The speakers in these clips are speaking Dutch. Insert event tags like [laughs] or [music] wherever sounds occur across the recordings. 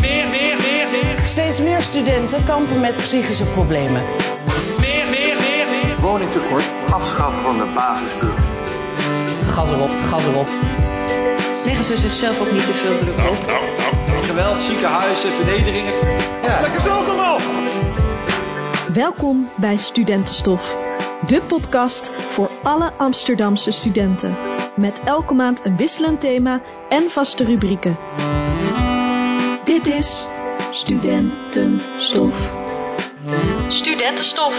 Meer, meer, meer, meer. Steeds meer studenten kampen met psychische problemen. Meer, meer, meer, meer. Woningtekort, afschaffen van de basisbeurs. Gas erop, gas erop. Leggen ze zichzelf ook niet te veel druk op? Geweld, ziekenhuizen, vernederingen. Ja. Lekker zelf wel! Welkom bij Studentenstof, de podcast voor alle Amsterdamse studenten. Met elke maand een wisselend thema en vaste rubrieken. Dit is Studentenstof. Studentenstof.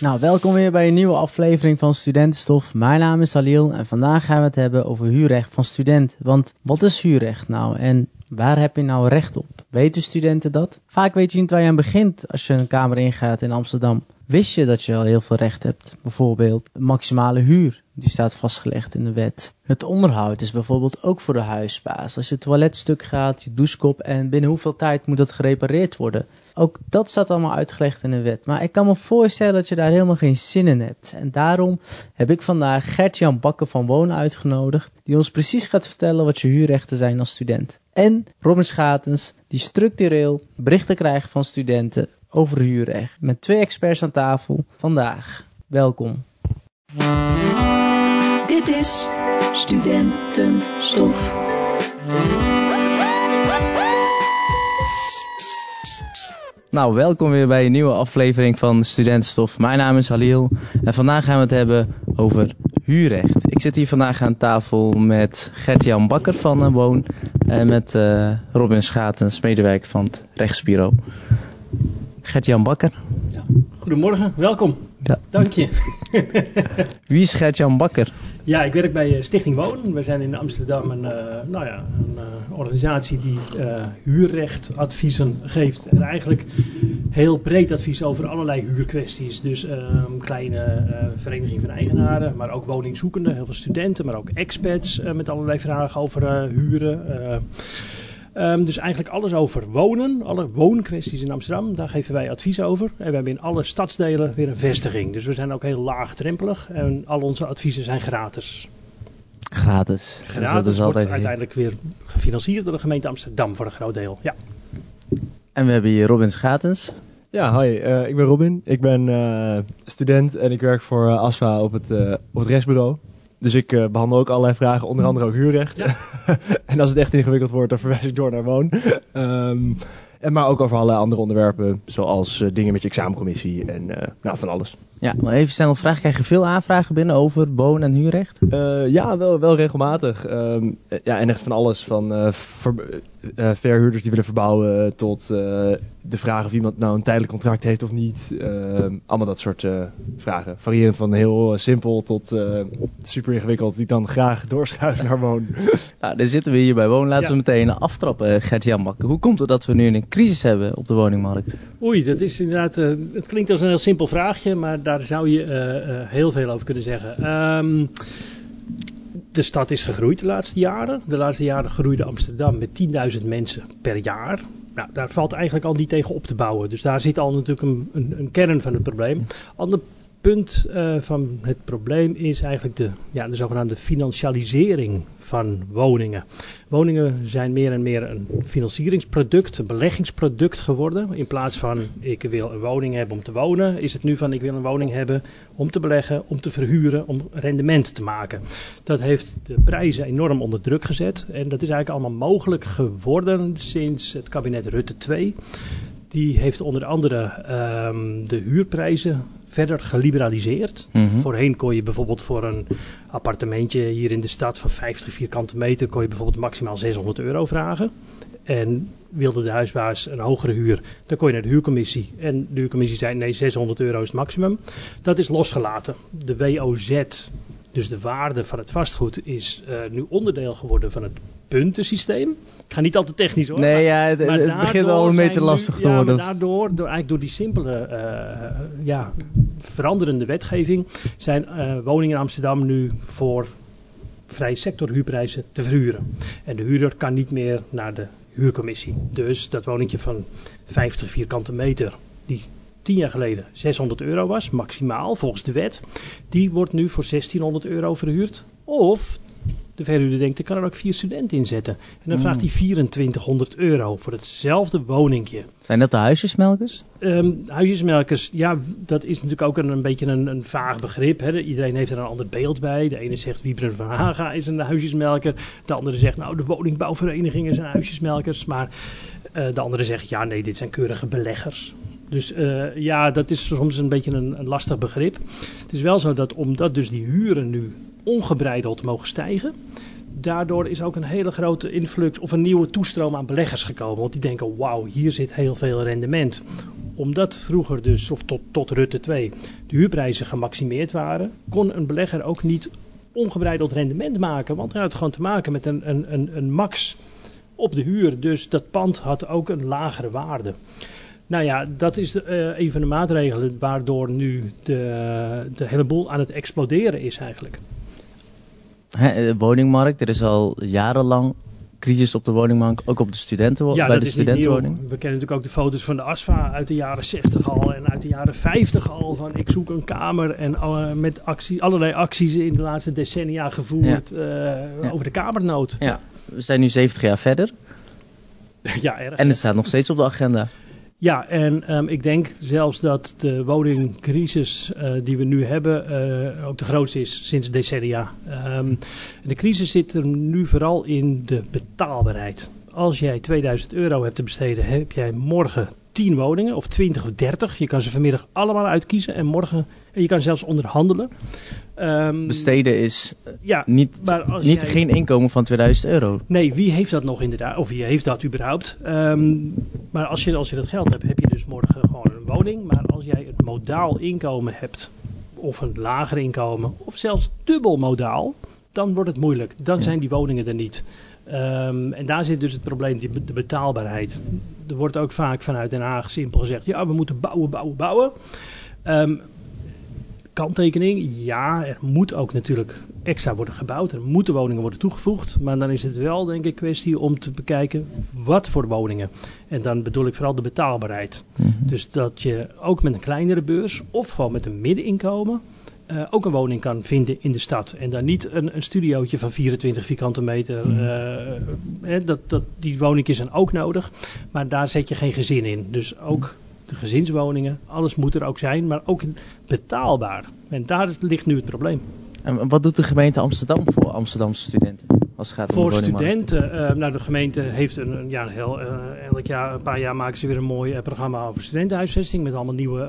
Nou, welkom weer bij een nieuwe aflevering van Studentenstof. Mijn naam is Halil en vandaag gaan we het hebben over huurrecht van student. Want wat is huurrecht nou en waar heb je nou recht op? Weten studenten dat? Vaak weet je niet waar je aan begint als je een kamer ingaat in Amsterdam. Wist je dat je al heel veel recht hebt? Bijvoorbeeld maximale huur, die staat vastgelegd in de wet. Het onderhoud is bijvoorbeeld ook voor de huisbaas. Als je toilet stuk gaat, je douchekop en binnen hoeveel tijd moet dat gerepareerd worden. Ook dat staat allemaal uitgelegd in de wet. Maar ik kan me voorstellen dat je daar helemaal geen zin in hebt. En daarom heb ik vandaag Gert-Jan Bakker van Wonen uitgenodigd, die ons precies gaat vertellen wat je huurrechten zijn als student. En Robin Schatens, die structureel berichten krijgt van studenten over huurrecht. Met twee experts aan tafel vandaag. Welkom. Dit is Studentenstof. Nou, welkom weer bij een nieuwe aflevering van Studentenstof. Mijn naam is Halil en vandaag gaan we het hebben over huurrecht. Ik zit hier vandaag aan tafel met Gert-Jan Bakker van uh, Woon en met uh, Robin Schatens, medewerker van het rechtsbureau. Gert-Jan Bakker. Ja. Goedemorgen, welkom. Ja. Dank je. [laughs] Wie is Gert-Jan Bakker? Ja, ik werk bij Stichting Wonen. We zijn in Amsterdam een, uh, nou ja, een uh, organisatie die uh, huurrechtadviezen geeft. En eigenlijk heel breed advies over allerlei huurkwesties. Dus um, kleine vereniging van eigenaren, maar ook woningzoekenden, heel veel studenten, maar ook expats met allerlei vragen over huren. Um, dus eigenlijk alles over wonen, alle woonkwesties in Amsterdam, daar geven wij advies over. En we hebben in alle stadsdelen weer een vestiging. Dus we zijn ook heel laagdrempelig en al onze adviezen zijn gratis. Gratis. Gratis dus dat is wordt altijd uiteindelijk weer gefinancierd door de gemeente Amsterdam voor een groot deel. Ja. En we hebben hier Robin Schatens. Ja, hi. Uh, ik ben Robin. Ik ben uh, student en ik werk voor uh, ASFA op het, op het rechtsbureau. Dus ik uh, behandel ook allerlei vragen, onder andere ook huurrecht. Ja. [laughs] en als het echt ingewikkeld wordt, dan verwijs ik door naar Woon. um, en maar ook over allerlei andere onderwerpen, zoals uh, dingen met je examencommissie en uh, nou, van alles. Ja, maar even snel een vraag. Krijg je veel aanvragen binnen over woon- en huurrecht? ja, wel, wel regelmatig. Um, ja, en echt van alles. Van ver, verhuurders die willen verbouwen tot de vraag of iemand nou een tijdelijk contract heeft of niet. allemaal dat soort vragen. Variërend van heel simpel tot super ingewikkeld, die dan graag doorschuiven naar woon. [laughs] nou, daar zitten we hier bij woon. Laten ja. we meteen aftrappen, Gert-Jan Bakker. Hoe komt het dat we nu een crisis hebben op de woningmarkt? Oei, dat is inderdaad, uh, het klinkt als een heel simpel vraagje, maar daar zou je uh, uh, heel veel over kunnen zeggen. Um, de stad is gegroeid de laatste jaren. De laatste jaren groeide Amsterdam met 10.000 mensen per jaar. Nou, daar valt eigenlijk al niet tegen op te bouwen. Dus daar zit al natuurlijk een, een, een kern van het probleem. Punt uh, van het probleem is eigenlijk de, ja, de zogenaamde financialisering van woningen. Woningen zijn meer en meer een financieringsproduct, een beleggingsproduct geworden. In plaats van ik wil een woning hebben om te wonen, is het nu van ik wil een woning hebben om te beleggen, om te verhuren, om rendement te maken. Dat heeft de prijzen enorm onder druk gezet en dat is eigenlijk allemaal mogelijk geworden sinds het kabinet Rutte 2. Die heeft onder andere um, de huurprijzen verder geliberaliseerd. Mm-hmm. Voorheen kon je bijvoorbeeld voor een appartementje hier in de stad van 50 vierkante meter kon je bijvoorbeeld maximaal 600 euro vragen. En wilde de huisbaas een hogere huur, dan kon je naar de huurcommissie. En de huurcommissie zei nee, 600 euro is het maximum. Dat is losgelaten. De WOZ, dus de waarde van het vastgoed, is uh, nu onderdeel geworden van het puntensysteem. Ik ga niet al te technisch hoor. Nee, ja, het, maar het begint al een beetje lastig nu, te worden. Ja, daardoor, door, eigenlijk door die simpele, uh, ja, veranderende wetgeving, zijn uh, woningen in Amsterdam nu voor vrije sector huurprijzen te verhuren. En de huurder kan niet meer naar de huurcommissie. Dus dat woningje van 50 vierkante meter, die tien jaar geleden 600 euro was, maximaal volgens de wet, die wordt nu voor 1600 euro verhuurd. Of de verhuurder denkt, ik kan er ook vier studenten in zetten. En dan vraagt hij 2400 euro voor hetzelfde woningje. Zijn dat de huisjesmelkers? Ehm, huisjesmelkers, ja, dat is natuurlijk ook een, een beetje een, een vaag begrip. Hè. Iedereen heeft er een ander beeld bij. De ene zegt Wiebren van Haga is een huisjesmelker. De andere zegt, nou, de woningbouwverenigingen zijn huisjesmelkers. Maar eh, de andere zegt, ja, nee, dit zijn keurige beleggers. Dus eh, ja, dat is soms een beetje een, een lastig begrip. Het is wel zo dat omdat dus die huren nu ongebreideld mogen stijgen. Daardoor is ook een hele grote influx of een nieuwe toestroom aan beleggers gekomen. Want die denken, wauw, hier zit heel veel rendement. Omdat vroeger dus, of tot, tot Rutte 2, de huurprijzen gemaximeerd waren, kon een belegger ook niet ongebreideld rendement maken. Want hij had gewoon te maken met een, een, een, een max op de huur. Dus dat pand had ook een lagere waarde. Nou ja, dat is de, uh, een van de maatregelen waardoor nu de, de hele boel aan het exploderen is eigenlijk. Hè, de woningmarkt, er is al jarenlang crisis op de woningmarkt, ook op de studenten, ja, bij dat de studentenwoning. We kennen natuurlijk ook de foto's van de ASFA uit de jaren 60 al en uit de jaren 50 al. Van ik zoek een kamer en uh, met actie, allerlei acties in de laatste decennia gevoerd ja. Uh, ja. over de kamernood. Ja, we zijn nu 70 jaar verder. [laughs] ja, erg. En het staat nog steeds op de agenda. Ja, en um, ik denk zelfs dat de woningcrisis uh, die we nu hebben uh, ook de grootste is sinds decennia. Um, de crisis zit er nu vooral in de betaalbaarheid. Als jij 2000 euro hebt te besteden, heb jij morgen 10 woningen of 20 of 30. Je kan ze vanmiddag allemaal uitkiezen en morgen en je kan zelfs onderhandelen. Um, Besteden is ja, niet, niet jij, geen inkomen van 2000 euro. Nee, wie heeft dat nog inderdaad? Of wie heeft dat überhaupt? Um, maar als je, als je dat geld hebt, heb je dus morgen gewoon een woning. Maar als jij het modaal inkomen hebt, of een lager inkomen, of zelfs dubbel modaal, dan wordt het moeilijk. Dan ja. zijn die woningen er niet. Um, en daar zit dus het probleem, die, de betaalbaarheid. Er wordt ook vaak vanuit Den Haag simpel gezegd: ja, we moeten bouwen, bouwen, bouwen. Um, kanttekening, ja, er moet ook natuurlijk extra worden gebouwd. Er moeten woningen worden toegevoegd. Maar dan is het wel, denk ik, kwestie om te bekijken wat voor woningen. En dan bedoel ik vooral de betaalbaarheid. Mm -hmm. Dus dat je ook met een kleinere beurs of gewoon met een middeninkomen. Uh, ook een woning kan vinden in de stad. En dan niet een, een studiootje van 24 vierkante meter. Mm. Uh, dat, dat, die woningjes zijn ook nodig. Maar daar zet je geen gezin in. Dus ook de gezinswoningen, alles moet er ook zijn. Maar ook betaalbaar. En daar ligt nu het probleem. En wat doet de gemeente Amsterdam voor Amsterdamse studenten? Als het gaat om voor studenten, uh, nou de gemeente heeft een, ja, heel, uh, elk jaar, een paar jaar maken ze weer een mooi uh, programma over studentenhuisvesting. Met allemaal nieuwe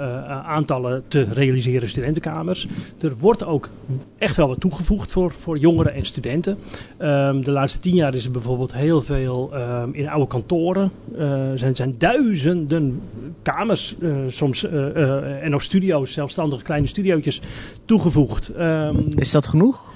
aantallen te realiseren studentenkamers. Er wordt ook echt wel wat toegevoegd voor, voor jongeren en studenten. Um, de laatste tien jaar is er bijvoorbeeld heel veel um, in oude kantoren. Er zijn, zijn duizenden kamers, soms en nog studio's, zelfstandige kleine studiootjes toegevoegd. Um, is dat genoeg?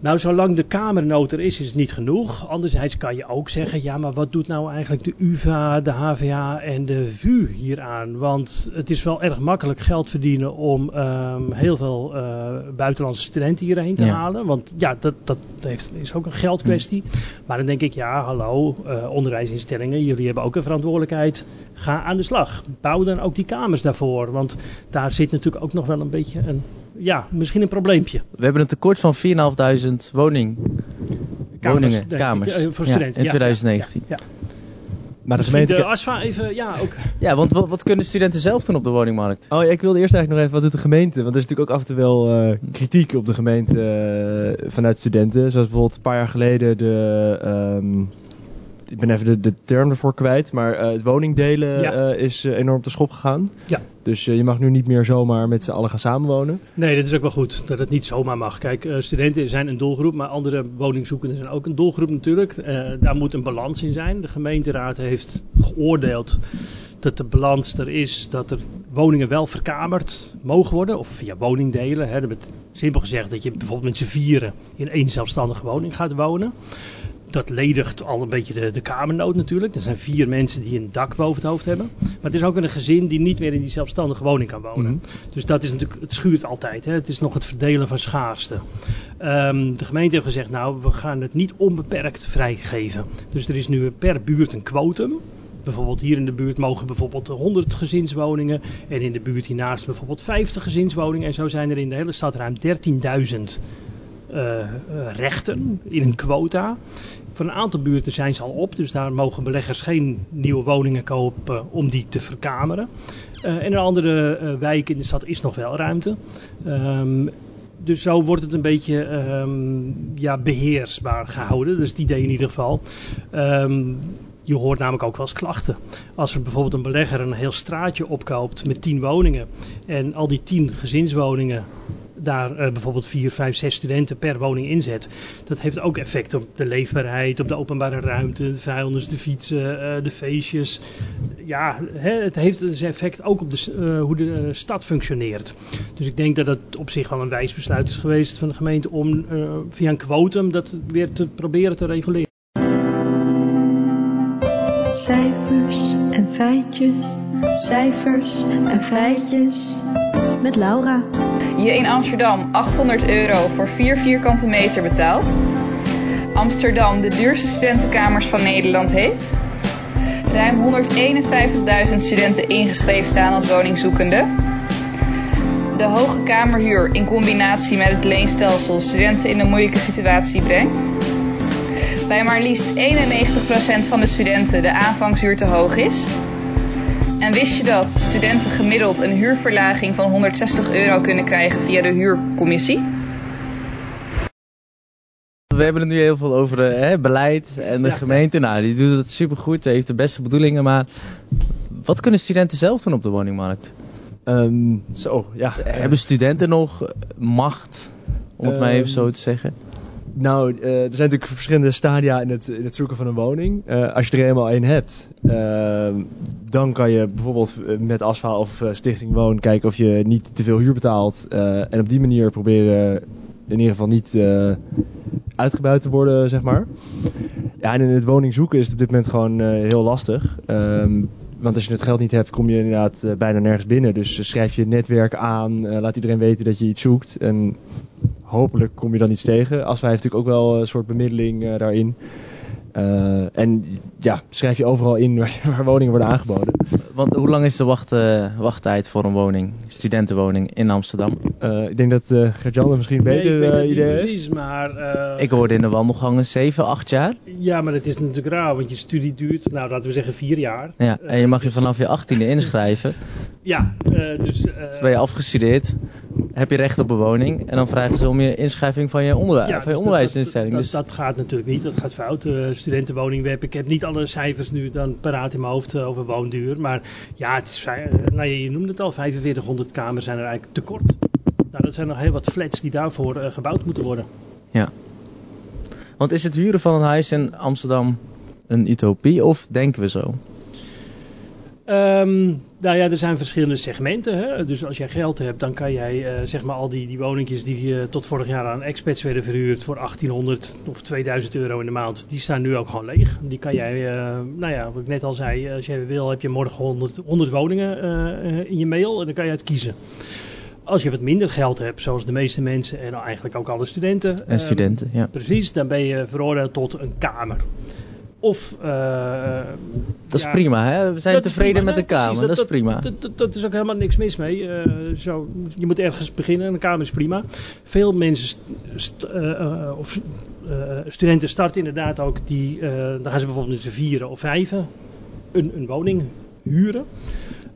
Nou, zolang de kamernood er is, is het niet genoeg. Anderzijds kan je ook zeggen, ja, maar wat doet nou eigenlijk de UvA, de HVA en de VU hieraan? Want het is wel erg makkelijk geld verdienen om um, heel veel uh, buitenlandse studenten hierheen te ja. halen. Want ja, dat, dat heeft, is ook een geldkwestie. Hm. Maar dan denk ik, ja, hallo, uh, onderwijsinstellingen, jullie hebben ook een verantwoordelijkheid. Ga aan de slag. Bouw dan ook die kamers daarvoor. Want daar zit natuurlijk ook nog wel een beetje een, ja, misschien een probleempje. We hebben een tekort van 4.500 woning, kamers, woningen, kamers. Uh, voor studenten. Ja, in 2019. Ja, ja, maar de gemeente... de ASFA even, ja ook. [laughs] Ja, want wat, wat, kunnen studenten zelf doen op de woningmarkt? Oh ja, ik wilde eerst eigenlijk nog even, wat doet de gemeente? Want er is natuurlijk ook af en toe wel uh, kritiek op de gemeente uh, vanuit studenten. Zoals bijvoorbeeld een paar jaar geleden de... Um, ik ben even de, de term ervoor kwijt, maar uh, het woningdelen ja. uh, is uh, enorm te schop gegaan. Ja. Dus je mag nu niet meer zomaar met z'n allen gaan samenwonen. Nee, dat is ook wel goed, dat het niet zomaar mag. Kijk, studenten zijn een doelgroep, maar andere woningzoekenden zijn ook een doelgroep natuurlijk. daar moet een balans in zijn. De gemeenteraad heeft geoordeeld dat de balans er is dat er woningen wel verkamerd mogen worden. Of via woningdelen. Hè. Dat simpel gezegd dat je bijvoorbeeld met z'n vieren in één zelfstandige woning gaat wonen dat ledigt al een beetje de, de kamernood natuurlijk. Er zijn vier mensen die een dak boven het hoofd hebben. Maar het is ook een gezin die niet meer in die zelfstandige woning kan wonen. Mm -hmm. Dus dat is natuurlijk, het schuurt altijd. Hè. Het is nog het verdelen van schaarste. Um, de gemeente heeft gezegd, nou, we gaan het niet onbeperkt vrijgeven. Dus er is nu per buurt een quotum. bijvoorbeeld hier in de buurt mogen bijvoorbeeld 100 gezinswoningen. En in de buurt hiernaast bijvoorbeeld 50 gezinswoningen. En zo zijn er in de hele stad ruim 13.000 eh, eh, rechten in een quota. Voor een aantal buurten zijn ze al op, dus daar mogen beleggers geen nieuwe woningen kopen om die te verkameren. Eh, en in andere eh, wijken in de stad is nog wel ruimte. Ehm, dus zo wordt het een beetje ehm, ja, beheersbaar gehouden. Is het idee in ieder geval. Ehm, je hoort namelijk ook wel eens klachten. Als er bijvoorbeeld een belegger een heel straatje opkoopt met 10 woningen. En al die 10 gezinswoningen daar eh, bijvoorbeeld 4, 5, 6 studenten per woning inzet. Dat heeft ook effect op de leefbaarheid, op de openbare ruimte, de vuilnis, de fietsen, eh, de feestjes. Ja, het heeft dus effect ook op de, eh, hoe de stad functioneert. Dus ik denk dat het op zich wel een wijs besluit is geweest van de gemeente om via een quotum dat weer te proberen te reguleren. Cijfers en feitjes, cijfers en feitjes. Met Laura. je in Amsterdam 800 euro voor 4 vierkante meter betaalt. Amsterdam de duurste studentenkamers van Nederland heeft. Ruim 151.000 studenten ingeschreven staan als woningzoekende. De hoge kamerhuur in combinatie met het leenstelsel studenten in een moeilijke situatie brengt. Bij maar liefst 91% van de studenten de aanvangshuur te hoog is. En wist je dat studenten gemiddeld een huurverlaging van 160 euro kunnen krijgen via de huurcommissie? We hebben het nu heel veel over eh, hè, beleid en de Ja. gemeente. Nou, die doet het supergoed, heeft de beste bedoelingen. Maar wat kunnen studenten zelf doen op de woningmarkt? Ehm, zo, ja. Hebben studenten nog macht, om het maar even zo te zeggen? Nou, eh, er zijn natuurlijk verschillende stadia in het, het zoeken van een woning. Eh, als je er eenmaal één hebt, ehm, dan kan je bijvoorbeeld eh, met ASFA of Stichting Woon kijken of je niet te veel huur betaalt. en op die manier proberen in ieder geval niet uitgebuit te worden, zeg maar. Ja, en in het woning zoeken is het op dit moment gewoon heel lastig. Ehm, want als je het geld niet hebt, kom je inderdaad eh, bijna nergens binnen. Dus eh, schrijf je netwerk aan, eh, laat iedereen weten dat je iets zoekt. En hopelijk kom je dan iets tegen. Asfa heeft natuurlijk ook wel een soort bemiddeling daarin. Eh, en ja, schrijf je overal in waar, [laughs] waar woningen worden aangeboden. Want hoe lang is de wacht, eh, wachttijd voor een woning, studentenwoning in Amsterdam? Eh, ik denk dat eh Gert-Jan er misschien een beter Nee, ik weet het niet idee heeft. precies, maar... eh, Ik hoorde in de wandelgangen 7, 8 jaar. Ja, maar dat is natuurlijk raar, want je studie duurt, nou laten we zeggen vier jaar. Ja, en je mag je vanaf je 18e inschrijven. [laughs] Ja, eh, dus... eh, Dus ben je afgestudeerd, heb je recht op een woning. En dan vragen ze om je inschrijving van je, onderwijs, ja, van je dus onderwijsinstelling. Dat, Dus dat, dat gaat natuurlijk niet, dat gaat fout. Uh, studentenwoningweb, ik heb niet alle cijfers nu dan paraat in mijn hoofd uh, over woonduur. Maar ja, het is, eh, nou, je, noemde het al, 4500 kamers zijn er eigenlijk tekort. Nou, dat zijn nog heel wat flats die daarvoor eh, gebouwd moeten worden. Want is het huren van een huis in Amsterdam een utopie of denken we zo? Ehm, nou ja, er zijn verschillende segmenten. Hè? Dus als jij geld hebt, dan kan jij eh, zeg maar al die, die woningjes die uh, tot vorig jaar aan expats werden verhuurd voor 1800 of 2000 euro in de maand, die staan nu ook gewoon leeg. Die kan jij, uh, nou ja, wat ik net al zei, als jij wil heb je morgen 100, 100 woningen in je mail en dan kan je uit kiezen. Als je wat minder geld hebt, zoals de meeste mensen en eigenlijk ook alle studenten. En studenten, ja. Precies, dan ben je veroordeeld tot een kamer. Of, uh, dat is ja, prima, hè? We zijn dat tevreden met de kamer, precies, dat, dat, is prima. Dat, dat, dat, is ook helemaal niks mis mee. Uh, zo, je moet ergens beginnen en een kamer is prima. Veel mensen, st uh, of studenten starten inderdaad ook, die, dan gaan ze bijvoorbeeld met z'n vieren of vijven een, een woning huren.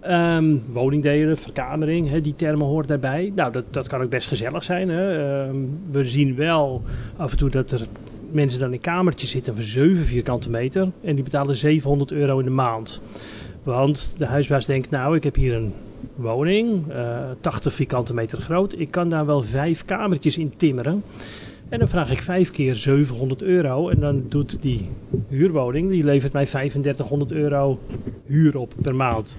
Um, woningdelen, verkamering, die termen hoort daarbij. Nou, dat, dat kan ook best gezellig zijn. Hè. Um, we zien wel af en toe dat er mensen dan in kamertjes zitten van 7 vierkante meter. En die betalen 700 euro in de maand. Want de huisbaas denkt, nou, ik heb hier een woning, uh, 80 vierkante meter groot. Ik kan daar wel vijf kamertjes in timmeren. En dan vraag ik vijf keer 700 euro. En dan doet die huurwoning, die levert mij 3500 euro huur op per maand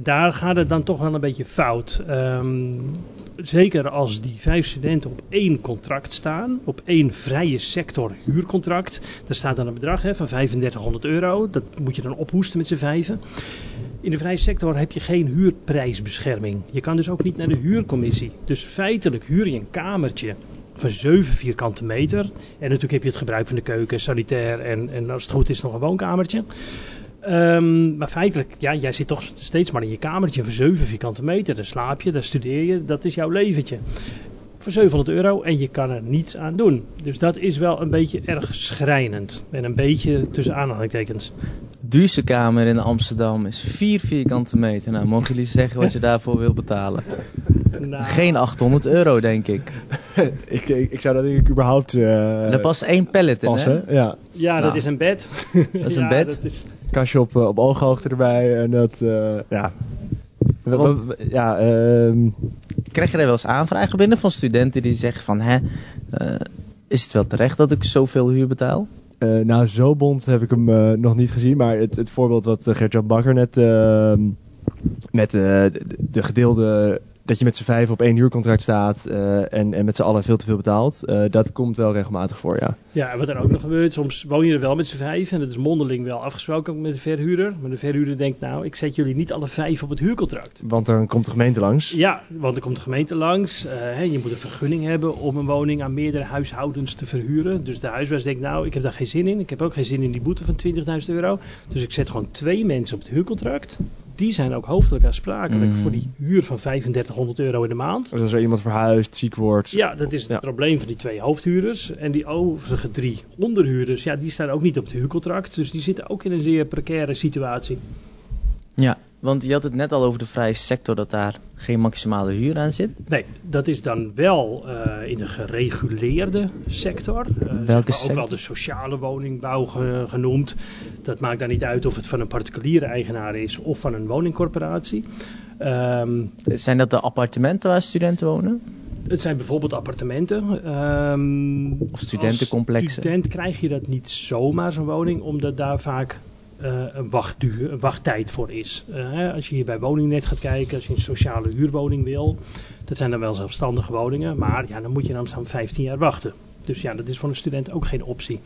daar gaat het dan toch wel een beetje fout. Um, zeker als die vijf studenten op één contract staan, op één vrije sector huurcontract. Daar staat dan een bedrag hè, van 3500 euro. Dat moet je dan ophoesten met z'n vijven. In de vrije sector heb je geen huurprijsbescherming. Je kan dus ook niet naar de huurcommissie. Dus feitelijk huur je een kamertje van 7 vierkante meter. En natuurlijk heb je het gebruik van de keuken, sanitair en, en als het goed is nog een woonkamertje. Ehm, maar feitelijk, ja, jij zit toch steeds maar in je kamertje voor 7 vierkante meter. Daar slaap je, daar studeer je, dat is jouw leventje. Voor 700 euro en je kan er niets aan doen. Dus dat is wel een beetje erg schrijnend. En een beetje tussen aanhalingstekens. Duurste kamer in Amsterdam is 4 vierkante meter. Nou, mogen jullie zeggen wat je [laughs] daarvoor wil betalen? Nou, Geen 800 euro, denk ik. [laughs] ik, ik, ik zou dat denk ik überhaupt eh er past één pallet in, hè? Ja, Ja, dat Nou, is een bed. [laughs] Dat is een Ja, bed. dat is- kastje op, eh, op ooghoogte erbij en dat, eh, ja. Want- ja, ehm, Krijg je er wel eens aanvragen binnen van studenten die zeggen van... Hè, eh, is het wel terecht dat ik zoveel huur betaal? eh, nou, zo bond heb ik hem nog niet gezien, maar het, het voorbeeld wat uh, Gert-Jan Bakker net ehm, met de, de gedeelde dat je met z'n vijf op één huurcontract staat eh, en, en met z'n allen veel te veel betaalt, eh, dat komt wel regelmatig voor, ja. Ja, en wat er ook nog gebeurt, soms woon je er wel met z'n vijf en dat is mondeling wel afgesproken met de verhuurder. Maar de verhuurder denkt, nou, ik zet jullie niet alle vijf op het huurcontract. Want dan komt de gemeente langs. Ja, want er komt de gemeente langs. eh, hè, je moet een vergunning hebben om een woning aan meerdere huishoudens te verhuren. Dus de huisbaas denkt, nou, ik heb daar geen zin in. Ik heb ook geen zin in die boete van 20.000 euro. Dus ik zet gewoon twee mensen op het huurcontract. Die zijn ook hoofdelijk aansprakelijk Mm. voor die huur van 3500 euro in de maand. Dus als er iemand verhuist, ziek wordt. Ja, dat is het Ja. probleem van die twee hoofdhuurders. En die overige drie onderhuurders, ja, die staan ook niet op het huurcontract. Dus die zitten ook in een zeer precaire situatie. Ja, want je had het net al over de vrije sector dat daar geen maximale huur aan zit. Nee, dat is dan wel eh, in de gereguleerde sector. Eh, zeg maar Ook sector? wel de sociale woningbouw ge- genoemd. Dat maakt dan niet uit of het van een particuliere eigenaar is of van een woningcorporatie. Ehm, Zijn dat de appartementen waar studenten wonen? Het zijn bijvoorbeeld appartementen. ehm, Of studentencomplexen. Als student krijg je dat niet zomaar zo'n woning, omdat daar vaak een, wachtduur, wachttijd voor is. Eh, als je hier bij Woningnet gaat kijken, als je een sociale huurwoning wil, dat zijn dan wel zelfstandige woningen, maar ja, dan moet je in Amsterdam 15 jaar wachten. Dus ja, dat is voor een student ook geen optie.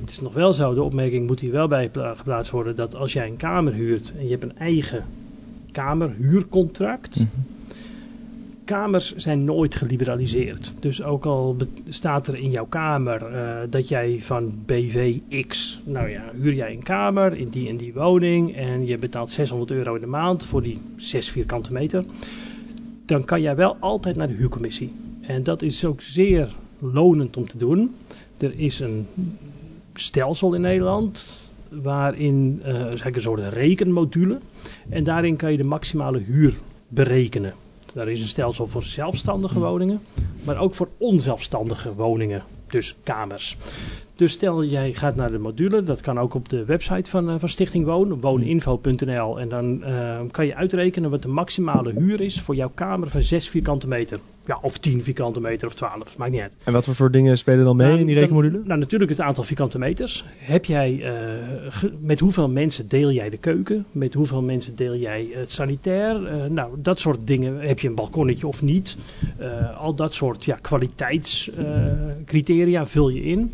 Het is nog wel zo, de opmerking moet hier wel bij pla- geplaatst worden, dat als jij een kamer huurt en je hebt een eigen kamerhuurcontract, Mhm. Kamers zijn nooit geliberaliseerd. Dus ook al staat er in jouw kamer eh, dat jij van BV X, nou ja, huur jij een kamer in die en die woning en je betaalt 600 euro in de maand voor die 6 vierkante meter, dan kan jij wel altijd naar de huurcommissie. En dat is ook zeer lonend om te doen. Er is een stelsel in Nederland waarin eigenlijk een soort rekenmodule en daarin kan je de maximale huur berekenen. Daar is een stelsel voor zelfstandige woningen, maar ook voor onzelfstandige woningen, dus kamers. Dus stel jij gaat naar de module, dat kan ook op de website van, eh, van Stichting Woon, wooninfo.nl. En dan eh, kan je uitrekenen wat de maximale huur is voor jouw kamer van 6 vierkante meter. Ja, of 10 vierkante meter of 12, maakt niet uit. En wat voor soort dingen spelen dan mee Nou, in die dan- rekenmodule? Nou, natuurlijk het aantal vierkante meters. Heb jij, eh, ge- met hoeveel mensen deel jij de keuken? Met hoeveel mensen deel jij het sanitair? Nou, dat soort dingen. Heb je een balkonnetje of niet? Al dat soort ja, kwaliteitscriteria vul je in.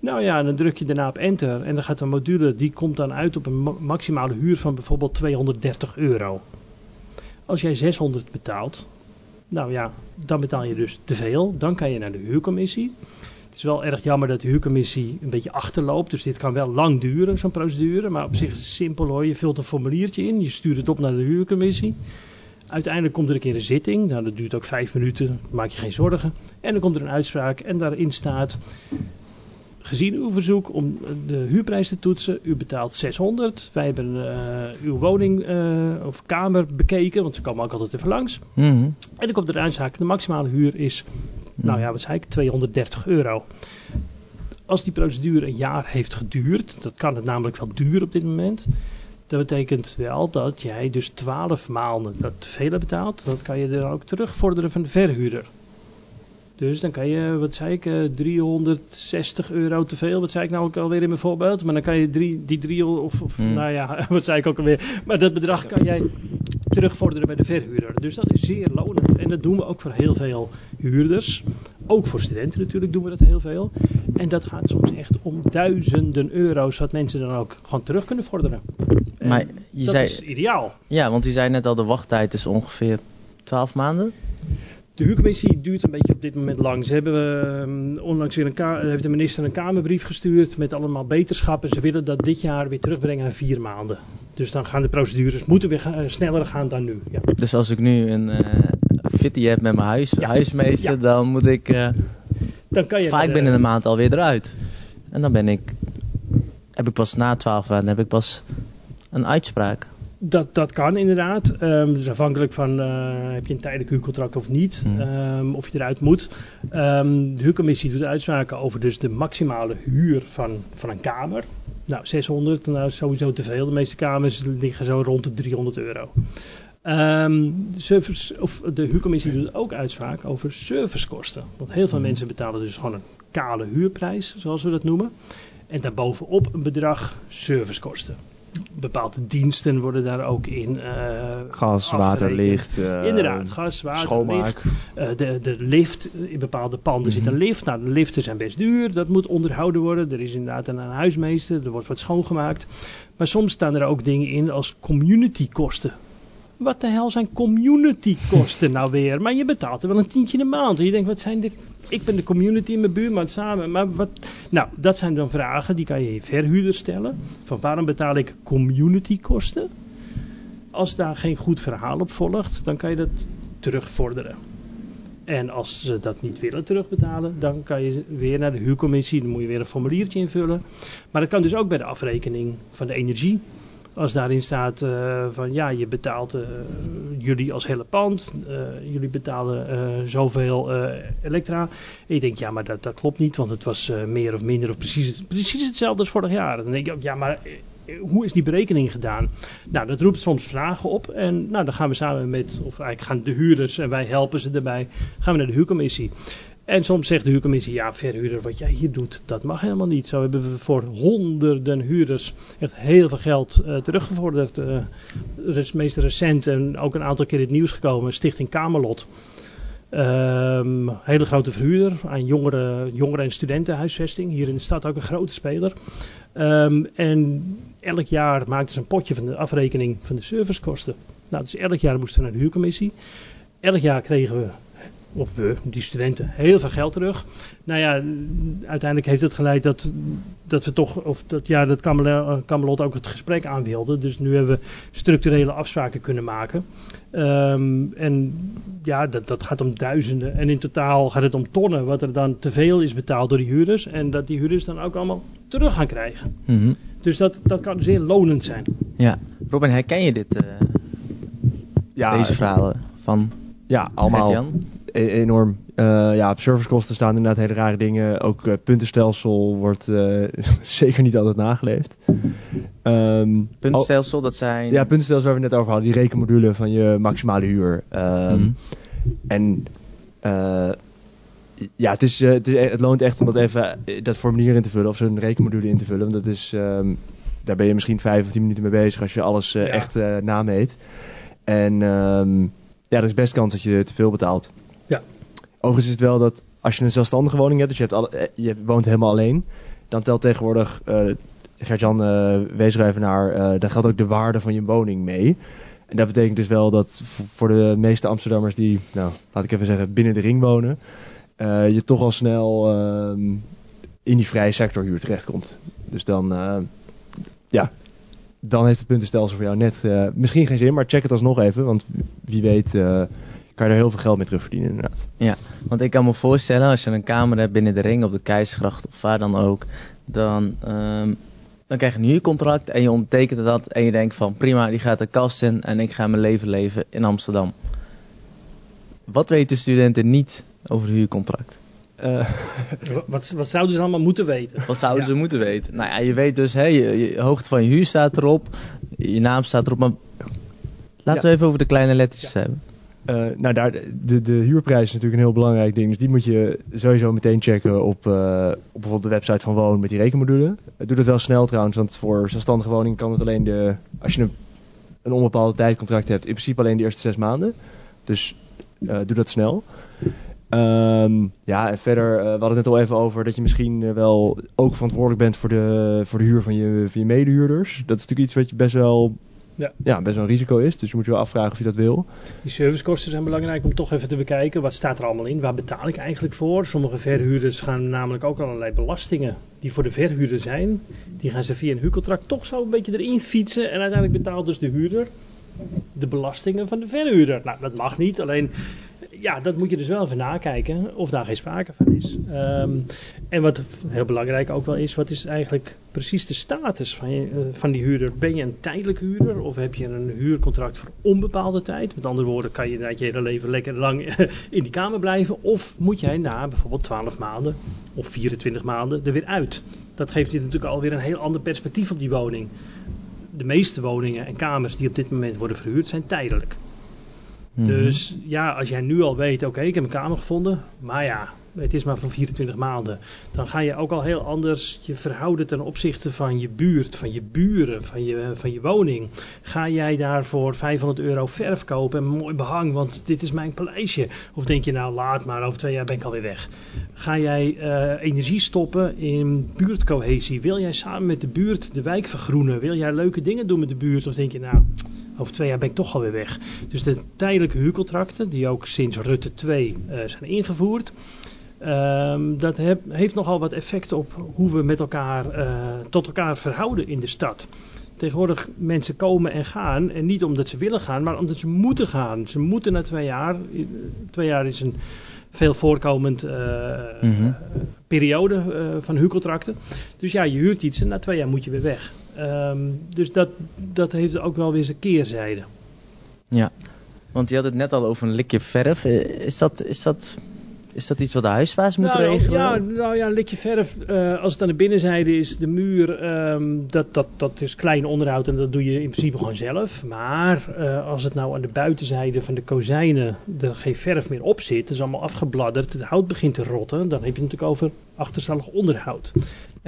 Nou ja, dan druk je daarna op enter en dan gaat de module, die komt dan uit op een ma- maximale huur van bijvoorbeeld 230 euro. Als jij 600 betaalt, nou ja, dan betaal je dus te veel. Dan kan je naar de huurcommissie. Het is wel erg jammer dat de huurcommissie een beetje achterloopt. Dus dit kan wel lang duren, zo'n procedure. Maar op zich is het simpel hoor. Je vult een formuliertje in. Je stuurt het op naar de huurcommissie. Uiteindelijk komt er een keer een zitting. Nou, dat duurt ook vijf minuten. Maak je geen zorgen. En dan komt er een uitspraak. En daarin staat... Gezien uw verzoek om de huurprijs te toetsen, u betaalt 600. Wij hebben eh, uw woning eh, of kamer bekeken, want ze komen ook altijd even langs. Mhm. En dan komt er een uitspraak. De maximale huur is, nou ja, wat zei ik, 230 euro. Als die procedure een jaar heeft geduurd, dat kan het namelijk wel duren op dit moment. Dat betekent wel dat jij dus 12 maanden dat te veel hebt betaald. Dat kan je dan ook terugvorderen van de verhuurder. Dus dan kan je, wat zei ik, eh, 360 euro te veel. Wat zei ik nou ook alweer in mijn voorbeeld? Maar dan kan je drie, die 300, of, of Hmm. nou ja, [laughs] wat zei ik ook alweer. Maar dat bedrag kan jij terugvorderen bij de verhuurder. Dus dat is zeer lonend. En dat doen we ook voor heel veel huurders. Ook voor studenten natuurlijk doen we dat heel veel. En dat gaat soms echt om duizenden euro's, wat mensen dan ook gewoon terug kunnen vorderen. En Maar je dat zei, is ideaal. ja, want je zei net al, de wachttijd is ongeveer 12 maanden. De huurcommissie duurt een beetje op dit moment lang. Ze hebben ehm, onlangs weer een ka- heeft de minister een Kamerbrief gestuurd met allemaal beterschap. En ze willen dat dit jaar weer terugbrengen naar vier maanden. Dus dan gaan de procedures moeten weer eh, sneller gaan dan nu. Ja. Dus als ik nu een eh fitty heb met mijn huis, huismeester, Ja. dan moet ik eh, Dan kan je vaak de- binnen een maand alweer eruit. En dan ben ik, heb ik pas na 12 maanden heb ik pas een uitspraak. Dat, dat kan inderdaad. Ehm dus afhankelijk van eh, heb je een tijdelijk huurcontract of niet. Hmm. Ehm, of je eruit moet. Ehm, de huurcommissie doet uitspraken over dus de maximale huur van, van een kamer. Nou, 600, nou is sowieso te veel. De meeste kamers liggen zo rond de 300 euro. Service, of de huurcommissie doet ook uitspraak over servicekosten. Want heel veel mensen betalen dus gewoon een kale huurprijs, zoals we dat noemen. En daarbovenop een bedrag servicekosten. Bepaalde diensten worden daar ook in. eh, Gas, water, licht. eh, Inderdaad, gas, water, schoonmaak. licht. Eh, de, de lift, in bepaalde panden zit Mhm. een lift. Nou, de liften zijn best duur. Dat moet onderhouden worden. Er is inderdaad een, een huismeester. Er wordt wat schoongemaakt. Maar soms staan er ook dingen in als community kosten. Wat de hel zijn community kosten [laughs] nou weer? Maar je betaalt er wel een tientje in de maand. En je denkt, wat zijn de... Ik ben de community in mijn buurman samen. Maar wat... Nou, dat zijn dan vragen die kan je je verhuurder stellen. Van waarom betaal ik community kosten? Als daar geen goed verhaal op volgt, dan kan je dat terugvorderen. En als ze dat niet willen terugbetalen, dan kan je weer naar de huurcommissie. Dan moet je weer een formuliertje invullen. Maar dat kan dus ook bij de afrekening van de energie. Als daarin staat eh, van ja, je betaalt eh, jullie als hele pand, eh, jullie betalen zoveel elektra. En je denkt ja, maar dat, dat klopt niet, want het was meer of minder of precies, precies hetzelfde als vorig jaar. Dan denk je ja, maar hoe is die berekening gedaan? Nou, dat roept soms vragen op. En nou, dan gaan we samen met, of eigenlijk gaan de huurders en wij helpen ze erbij, gaan we naar de huurcommissie. En soms zegt de huurcommissie, ja, verhuurder, wat jij hier doet, dat mag helemaal niet. Zo hebben we voor honderden huurders echt heel veel geld eh, teruggevorderd. Het is meest recent en ook een aantal keer in het nieuws gekomen, Stichting Kamerlot. Ehm, hele grote verhuurder aan jongeren, jongeren- en studentenhuisvesting. Hier in de stad ook een grote speler. Ehm, en elk jaar maakten ze een potje van de afrekening van de servicekosten. Nou, dus elk jaar moesten we naar de huurcommissie. Elk jaar kregen we, of we, die studenten, heel veel geld terug. Nou ja, uiteindelijk heeft het geleid dat, dat we toch, of dat, ja, dat Camelot, Camelot ook het gesprek aan wilde. Dus nu hebben we structurele afspraken kunnen maken. Ehm, en ja, dat, dat gaat om duizenden. En in totaal gaat het om tonnen, wat er dan te veel is betaald door die huurders. En dat die huurders dan ook allemaal terug gaan krijgen. Mhm. Dus dat, dat kan zeer lonend zijn. Ja. Robin, herken je dit, eh, Ja, deze verhalen van Ja, allemaal enorm. Eh, ja, op servicekosten staan inderdaad hele rare dingen. Ook eh, puntenstelsel wordt eh, [laughs] zeker niet altijd nageleefd. Ehm, Puntenstelsel, dat zijn... ja, puntenstelsel waar we het net over hadden. Die rekenmodule van je maximale huur. Ehm, Mhm. En ja, het, is, het, is, het loont echt om dat even dat formulier in te vullen. Of zo'n rekenmodule in te vullen. Want dat is, ehm, daar ben je misschien vijf of tien minuten mee bezig als je alles Ja. echt eh nameet. En ja, er is best kans dat je te veel betaalt. Ja. Overigens is het wel dat als je een zelfstandige woning hebt, dus je, hebt alle, eh, je woont helemaal alleen, dan telt tegenwoordig, eh Gert-Jan uh, wees er even naar, eh dan geldt ook de waarde van je woning mee. En dat betekent dus wel dat voor de meeste Amsterdammers die, nou, laat ik even zeggen, binnen de ring wonen, eh, je toch al snel ehm, in die vrije sectorhuur terechtkomt. Dus dan, eh, ja, dan heeft het puntenstelsel voor jou net eh, misschien geen zin, maar check het alsnog even, want wie weet eh, kan je er heel veel geld mee terugverdienen inderdaad. Want ik kan me voorstellen, als je een kamer hebt binnen de ring op de Keizergracht of waar dan ook, dan, ehm, dan krijg je een huurcontract en je ondertekent dat en je denkt van prima, die gaat de kast in en ik ga mijn leven leven in Amsterdam. Wat weten studenten niet over het huurcontract? Eh, [laughs] Wat, wat zouden ze allemaal moeten weten? Wat zouden Ja. ze moeten weten? Nou ja, je weet dus, hè, je, je hoogte van je huur staat erop, je naam staat erop, maar laten we even over de kleine lettertjes hebben. Eh, nou, daar, de, de huurprijs is natuurlijk een heel belangrijk ding. Dus die moet je sowieso meteen checken op, eh, op bijvoorbeeld de website van Woon met die rekenmodule. Uh, doe dat wel snel trouwens, want voor zelfstandige woning kan het alleen de... Als je een, een onbepaalde tijdcontract hebt, in principe alleen de eerste zes maanden. Dus eh, doe dat snel. Ehm, ja, en verder, eh, we hadden het net al even over dat je misschien eh, wel ook verantwoordelijk bent voor de, voor de huur van je, van je medehuurders. Dat is natuurlijk iets wat je best wel Ja. ja, best wel een risico is. Dus je moet je wel afvragen of je dat wil. Die servicekosten zijn belangrijk om toch even te bekijken. Wat staat er allemaal in? Waar betaal ik eigenlijk voor? Sommige verhuurders gaan namelijk ook allerlei belastingen die voor de verhuurder zijn. Die gaan ze via een huurcontract toch zo een beetje erin fietsen. En uiteindelijk betaalt dus de huurder de belastingen van de verhuurder. Nou, dat mag niet. Alleen, ja, dat moet je dus wel even nakijken of daar geen sprake van is. Ehm, en wat heel belangrijk ook wel is, wat is eigenlijk precies de status van, je, eh, van die huurder? Ben je een tijdelijke huurder of heb je een huurcontract voor onbepaalde tijd? Met andere woorden, kan je inderdaad je hele leven lekker lang [laughs] in die kamer blijven? Of moet jij na bijvoorbeeld 12 maanden of 24 maanden er weer uit? Dat geeft je natuurlijk alweer een heel ander perspectief op die woning de meeste woningen en kamers die op dit moment worden verhuurd zijn tijdelijk. Dus ja, als jij nu al weet, oké, ik heb een kamer gevonden, maar ja, het is maar voor 24 maanden. Dan ga je ook al heel anders je verhouden ten opzichte van je buurt, van je buren, van je, van je woning. Ga jij daar voor 500 euro verf kopen en mooi behang, want dit is mijn paleisje. Of denk je nou, laat maar, over twee jaar ben ik alweer weg. Ga jij eh, energie stoppen in buurtcohesie? Wil jij samen met de buurt de wijk vergroenen? Wil jij leuke dingen doen met de buurt? Of denk je nou, over twee jaar ben ik toch alweer weg. Dus de tijdelijke huurcontracten, die ook sinds Rutte 2 uh, zijn ingevoerd, um, dat heb, heeft nogal wat effect op hoe we met elkaar, uh, tot elkaar verhouden in de stad. Tegenwoordig mensen komen en gaan, en niet omdat ze willen gaan, maar omdat ze moeten gaan. Ze moeten na twee jaar. Twee jaar is een veel voorkomend uh, mm -hmm. periode uh, van huurcontracten. Dus ja, je huurt iets en na twee jaar moet je weer weg. Um, dus dat, dat heeft ook wel weer zijn keerzijde. Ja, want je had het net al over een likje verf. Is dat, is dat is dat iets wat de huisbaas moet nou, regelen? Ja, nou ja, een likje verf. Uh, als het aan de binnenzijde is, de muur, um, dat, dat, dat is klein onderhoud en dat doe je in principe gewoon zelf. Maar uh, als het nou aan de buitenzijde van de kozijnen er geen verf meer op zit, het is allemaal afgebladderd, het hout begint te rotten, dan heb je het natuurlijk over achterstallig onderhoud.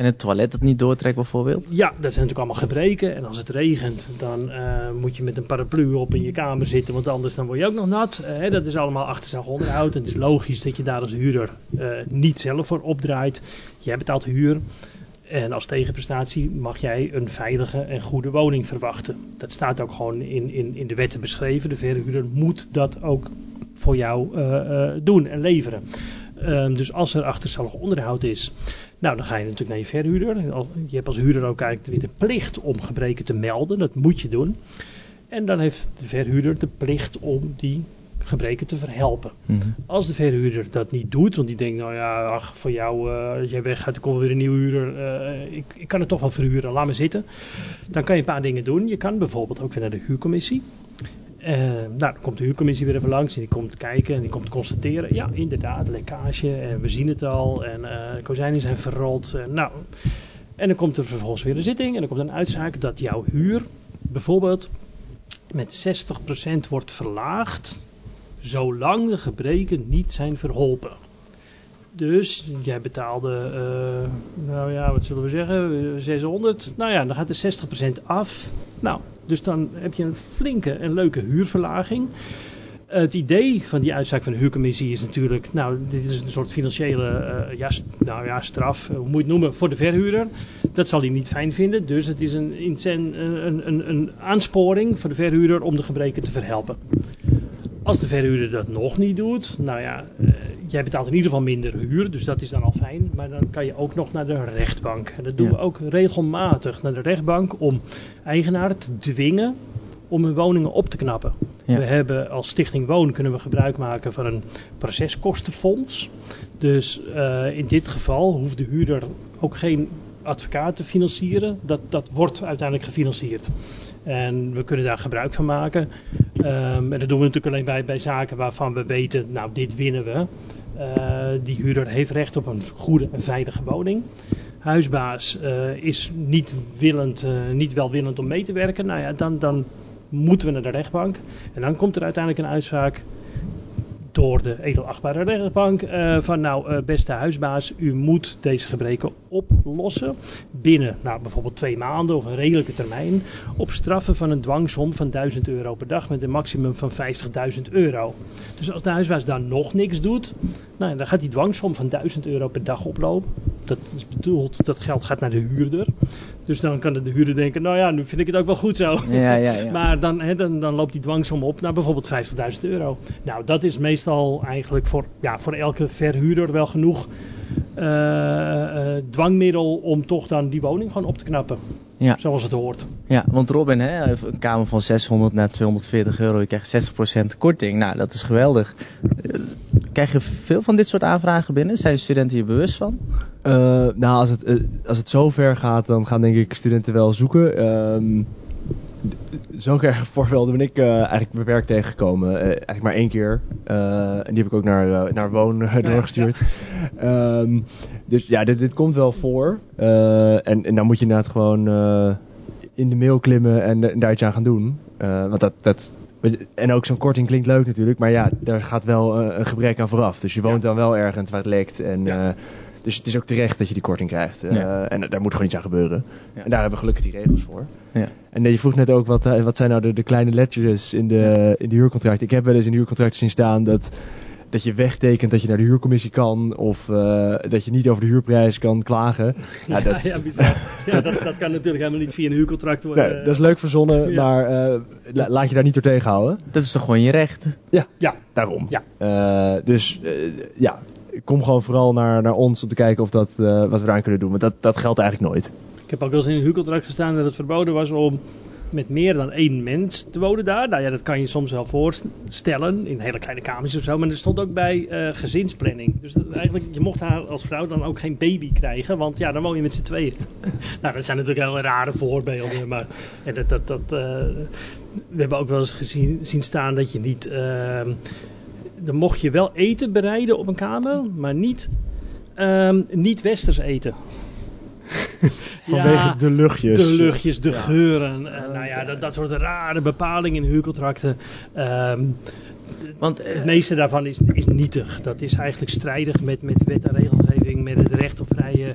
En het toilet dat niet doortrekt bijvoorbeeld? Ja, dat zijn natuurlijk allemaal gebreken. En als het regent, dan uh, moet je met een paraplu op in je kamer zitten, want anders dan word je ook nog nat. Uh, dat is allemaal achterstallig onderhoud. En het is logisch dat je daar als huurder uh, niet zelf voor opdraait. Jij betaalt huur. En als tegenprestatie mag jij een veilige en goede woning verwachten. Dat staat ook gewoon in, in, in de wetten beschreven. De verhuurder moet dat ook voor jou doen en leveren. Um, dus als er achterstallig onderhoud is, nou dan ga je natuurlijk naar je verhuurder. Je hebt als huurder ook eigenlijk weer de plicht om gebreken te melden. Dat moet je doen. En dan heeft de verhuurder de plicht om die gebreken te verhelpen. Mm -hmm. Als de verhuurder dat niet doet, want die denkt, nou ja, ach, voor jou, uh, als jij weggaat, dan komt weer een nieuwe huurder. Uh, ik, ik kan het toch wel verhuren, laat me zitten. Dan kan je een paar dingen doen. Je kan bijvoorbeeld ook weer naar de huurcommissie. Uh, nou, dan komt de huurcommissie weer even langs en die komt kijken en die komt constateren. Ja, inderdaad, lekkage en we zien het al en de kozijnen zijn verrold. Uh, nou, en dan komt er vervolgens weer een zitting en dan komt een uitzaak dat jouw huur bijvoorbeeld met 60% wordt verlaagd zolang de gebreken niet zijn verholpen. Dus jij betaalde, nou ja, wat zullen we zeggen, 600. Nou ja, dan gaat er 60% af. Nou, dus dan heb je een flinke en leuke huurverlaging. Uh, het idee van die uitzaak van de huurcommissie is natuurlijk, nou, dit is een soort financiële uh, ja, nou ja, straf, hoe moet je het noemen, voor de verhuurder. Dat zal hij niet fijn vinden, dus het is een, een, een, een aansporing voor de verhuurder om de gebreken te verhelpen. Als de verhuurder dat nog niet doet, nou ja, jij betaalt in ieder geval minder huur, dus dat is dan al fijn. Maar dan kan je ook nog naar de rechtbank. En dat doen ja. we ook regelmatig naar de rechtbank om eigenaren te dwingen om hun woningen op te knappen. Ja. We hebben als Stichting Woon kunnen we gebruik maken van een proceskostenfonds. Dus uh, in dit geval hoeft de huurder ook geen advocaat te financieren. Dat, dat wordt uiteindelijk gefinancierd. En we kunnen daar gebruik van maken. Um, en dat doen we natuurlijk alleen bij, bij zaken waarvan we weten, nou dit winnen we. Uh, die huurder heeft recht op een goede en veilige woning. Huisbaas uh, is niet, willend, uh, niet welwillend om mee te werken. Nou ja, dan, dan moeten we naar de rechtbank. En dan komt er uiteindelijk een uitspraak door de edelachtbare rechtbank uh, van nou uh, beste huisbaas, u moet deze gebreken oplossen binnen nou, bijvoorbeeld twee maanden of een redelijke termijn op straffen van een dwangsom van 1000 euro per dag met een maximum van 50.000 euro. Dus als de huisbaas dan nog niks doet, nou, dan gaat die dwangsom van 1000 euro per dag oplopen. Dat is bedoeld, dat geld gaat naar de huurder. Dus dan kan de huurder denken, nou ja, nu vind ik het ook wel goed zo. Ja, ja, ja. [laughs] maar dan, hè, dan, dan loopt die dwangsom op naar bijvoorbeeld 50.000 euro. Nou, dat is meestal eigenlijk voor, ja, voor elke verhuurder wel genoeg eh, eh, dwangmiddel om toch dan die woning gewoon op te knappen. Ja. Zoals het hoort. Ja, want Robin, hè, een kamer van 600 naar 240 euro, je krijgt 60% korting. Nou, dat is geweldig. Krijg je veel van dit soort aanvragen binnen? Zijn studenten hier bewust van? Eh, nou, als het, eh, als het zo ver gaat, dan gaan denk ik studenten wel zoeken. Ehm d- Zo'n erg [laughs] voorbeelden ben ik eh, eigenlijk beperkt tegengekomen. Eh, eigenlijk maar één keer. Eh, en die heb ik ook naar, eh, naar Woon eh, doorgestuurd. Ehm, dus ja, dit, dit komt wel voor. Eh, en, en dan moet je inderdaad gewoon eh, in de mail klimmen en, en daar iets aan gaan doen. Eh, want dat, dat, en ook zo'n korting klinkt leuk natuurlijk. Maar ja, daar gaat wel eh, een gebrek aan vooraf. Dus je woont dan wel ergens waar het lekt. En, Ja. eh, dus het is ook terecht dat je die korting krijgt. Eh, Ja. En daar moet gewoon iets aan gebeuren. En daar hebben we gelukkig die regels voor. Ja. En je vroeg net ook, wat, wat zijn nou de, de kleine lettertjes in de, in de huurcontract? Ik heb wel eens in de huurcontract zien staan dat, dat je wegtekent dat je naar de huurcommissie kan. Of eh, dat je niet over de huurprijs kan klagen. Ja, [laughs] Ja, dat, ja, bizar. ja, dat, dat kan natuurlijk helemaal niet via een huurcontract worden. nee, dat is leuk verzonnen, Ja. maar eh, la- laat je daar niet door tegenhouden. Dat is toch gewoon je recht? Ja, Daarom. Ja. Eh, dus eh, ja, kom gewoon vooral naar, naar ons om te kijken of dat, eh, wat we daaraan kunnen doen. Want dat, dat geldt eigenlijk nooit. Ik heb ook wel eens in een huurcontract gestaan dat het verboden was om met meer dan één mens te wonen daar. Nou ja, dat kan je soms wel voorstellen in hele kleine kamers of zo. Maar er stond ook bij eh, gezinsplanning. Dus eigenlijk, je mocht daar als vrouw dan ook geen baby krijgen, want ja, dan woon je met z'n tweeën. [laughs] nou, dat zijn natuurlijk hele rare voorbeelden. Maar en dat, dat, dat, eh, we hebben ook wel eens gezien, zien staan dat je niet... ehm, dan mocht je wel eten bereiden op een kamer, maar niet, ehm, niet westers eten. [laughs] Vanwege Ja, de luchtjes. de luchtjes, de geuren. eh, nou ja, dat, dat soort rare bepalingen in huurcontracten. Ehm, Want eh, het meeste daarvan is, is nietig. Dat is eigenlijk strijdig met, met wet en regelgeving, met het recht op, vrije,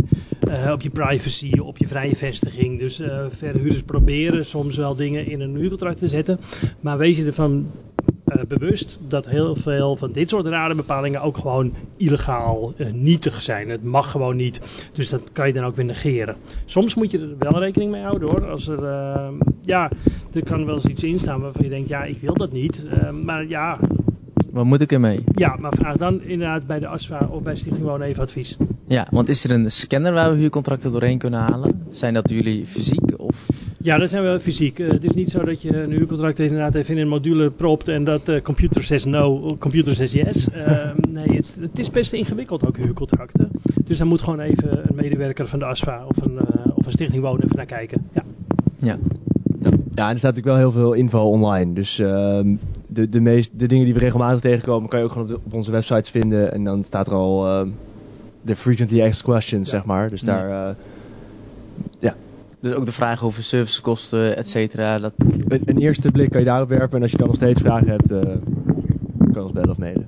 eh, op je privacy, op je vrije vestiging. Dus eh verhuurders proberen soms wel dingen in een huurcontract te zetten. Maar wees je ervan eh, bewust dat heel veel van dit soort rare bepalingen ook gewoon illegaal eh, nietig zijn. Het mag gewoon niet. Dus dat kan je dan ook weer negeren. Soms moet je er wel rekening mee houden hoor. Als er, eh, ja, er kan wel eens iets in staan waarvan je denkt, ja, ik wil dat niet. Eh, maar ja, wat moet ik ermee? ja, maar vraag dan inderdaad bij de ASFA of bij Stichting Wonen even advies. Ja, want is er een scanner waar we huurcontracten doorheen kunnen halen? Zijn dat jullie fysiek of... Ja, dat zijn we fysiek. Eh, het is niet zo dat je een huurcontract inderdaad even in een module propt en dat de computer says no, computer says yes. [laughs] Eh, nee, het, het is best ingewikkeld ook huurcontracten. Dus daar moet gewoon even een medewerker van de ASFA of een, eh, of een Stichting Wonen even naar kijken. Ja. Ja. Ja, en er staat natuurlijk wel heel veel info online. Dus ehm, de, de, meest, de dingen die we regelmatig tegenkomen, kan je ook gewoon op, de- op onze websites vinden. En dan staat er al ehm, de frequently asked questions, zeg maar. Dus Ja. daar, eh, Dus ook de vraag over servicekosten, et cetera. Dat... een, een eerste blik kan je daarop werpen. En als je dan nog steeds vragen hebt, eh, kan je ons bellen of mailen.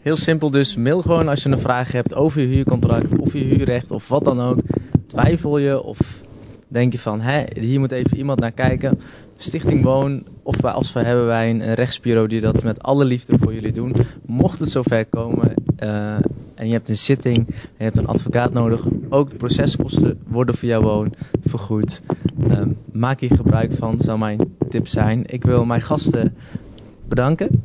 Heel simpel dus, mail gewoon als je een vraag hebt over je huurcontract of je huurrecht of wat dan ook. Twijfel je of denk je van, hè, hier moet even iemand naar kijken. Stichting Woon of bij ASFA hebben wij een, een rechtsbureau die dat met alle liefde voor jullie doen. Mocht het zover komen eh, en je hebt een zitting en je hebt een advocaat nodig, ook de proceskosten worden voor jouw woon vergoed. Ehm, maak hier gebruik van, zou mijn tip zijn. Ik wil mijn gasten bedanken.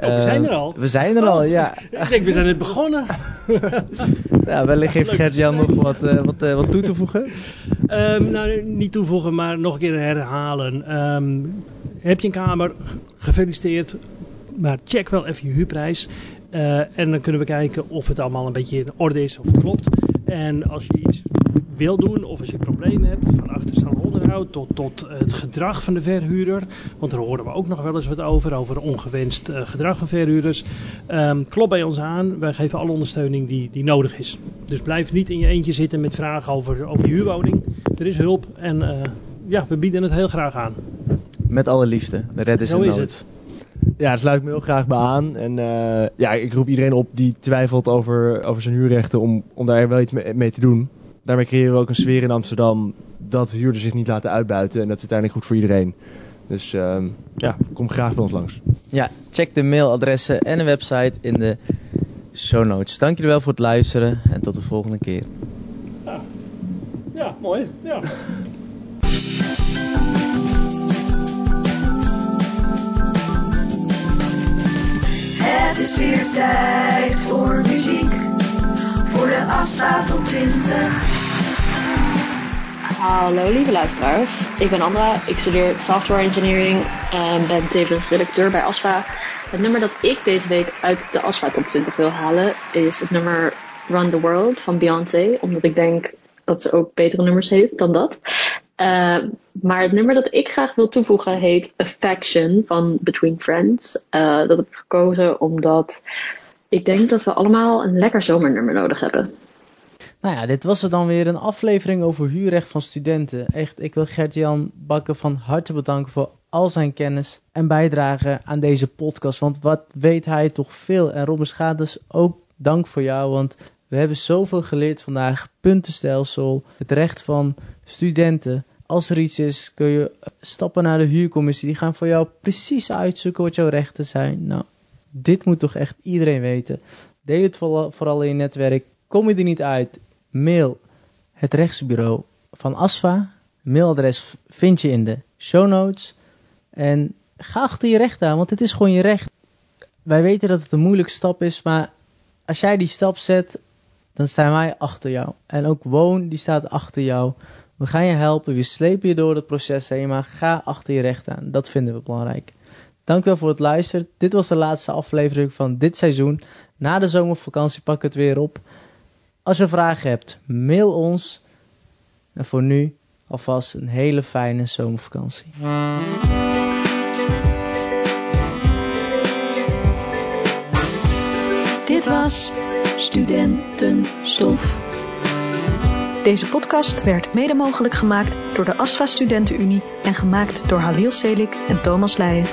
Oh, we zijn er Eh, al? We zijn er al, ja. [laughs] Ik denk, we zijn net begonnen. [laughs] ja wellicht heeft Gert-Jan nog wat, eh, wat, eh, wat toe te voegen. Ehm, nou, niet toevoegen, maar nog een keer herhalen. Ehm, heb je een kamer? Gefeliciteerd. Maar check wel even je huurprijs. Eh, en dan kunnen we kijken of het allemaal een beetje in orde is, of het klopt. En als je wil doen, of als je problemen hebt, van achterstallig onderhoud tot, tot het gedrag van de verhuurder. Want daar horen we ook nog wel eens wat over, over ongewenst eh, gedrag van verhuurders. Ehm, klop bij ons aan, wij geven alle ondersteuning die, die nodig is. Dus blijf niet in je eentje zitten met vragen over, over je huurwoning. Er is hulp en eh, ja, we bieden het heel graag aan. Met alle liefde. De red is Zo in is nood. het. Ja, daar sluit ik me heel graag bij aan. En eh, ja, ik roep iedereen op die twijfelt over, over zijn huurrechten om, om daar wel iets mee, mee te doen. Daarmee creëren we ook een sfeer in Amsterdam dat huurders zich niet laten uitbuiten. En dat is uiteindelijk goed voor iedereen. Dus ehm, ja, kom graag bij ons langs. Ja, check de mailadressen en de website in de show notes. Dank jullie wel voor het luisteren en tot de volgende keer. Ja, Mooi. Ja. Het is weer tijd voor muziek. Voor de Astra Top 20. Hallo lieve luisteraars, ik ben Andra, ik studeer software engineering en ben tevens redacteur bij ASFA. Het nummer dat ik deze week uit de ASFA top 20 wil halen is het nummer Run the World van Beyoncé, omdat ik denk dat ze ook betere nummers heeft dan dat. Uh, maar het nummer dat ik graag wil toevoegen heet Affection van Between Friends. Uh, dat heb ik gekozen omdat ik denk dat we allemaal een lekker zomernummer nodig hebben. Nou ja, dit was er dan weer een aflevering over huurrecht van studenten. Echt, ik wil Gert-Jan Bakken van harte bedanken voor al zijn kennis en bijdrage aan deze podcast. Want wat weet hij toch veel. En Robin Schades, ook dank voor jou, want we hebben zoveel geleerd vandaag. Puntenstelsel, het recht van studenten. Als er iets is, kun je stappen naar de huurcommissie. Die gaan voor jou precies uitzoeken wat jouw rechten zijn. Nou, dit moet toch echt iedereen weten. Deel het vooral in je netwerk. Kom je er niet uit? Mail het rechtsbureau van ASFA. Mailadres vind je in de show notes. En ga achter je recht aan, want het is gewoon je recht. Wij weten dat het een moeilijke stap is, maar als jij die stap zet, dan staan wij achter jou. En ook Woon, die staat achter jou. We gaan je helpen, we slepen je door het proces heen, maar ga achter je recht aan. Dat vinden we belangrijk. Dankjewel voor het luisteren. Dit was de laatste aflevering van dit seizoen. Na de zomervakantie pak ik het weer op. Als je vragen hebt, mail ons. En voor nu alvast een hele fijne zomervakantie. Dit was Studentenstof. Deze podcast werd mede mogelijk gemaakt door de ASFA Studentenunie en gemaakt door Halil Selik en Thomas Leijen.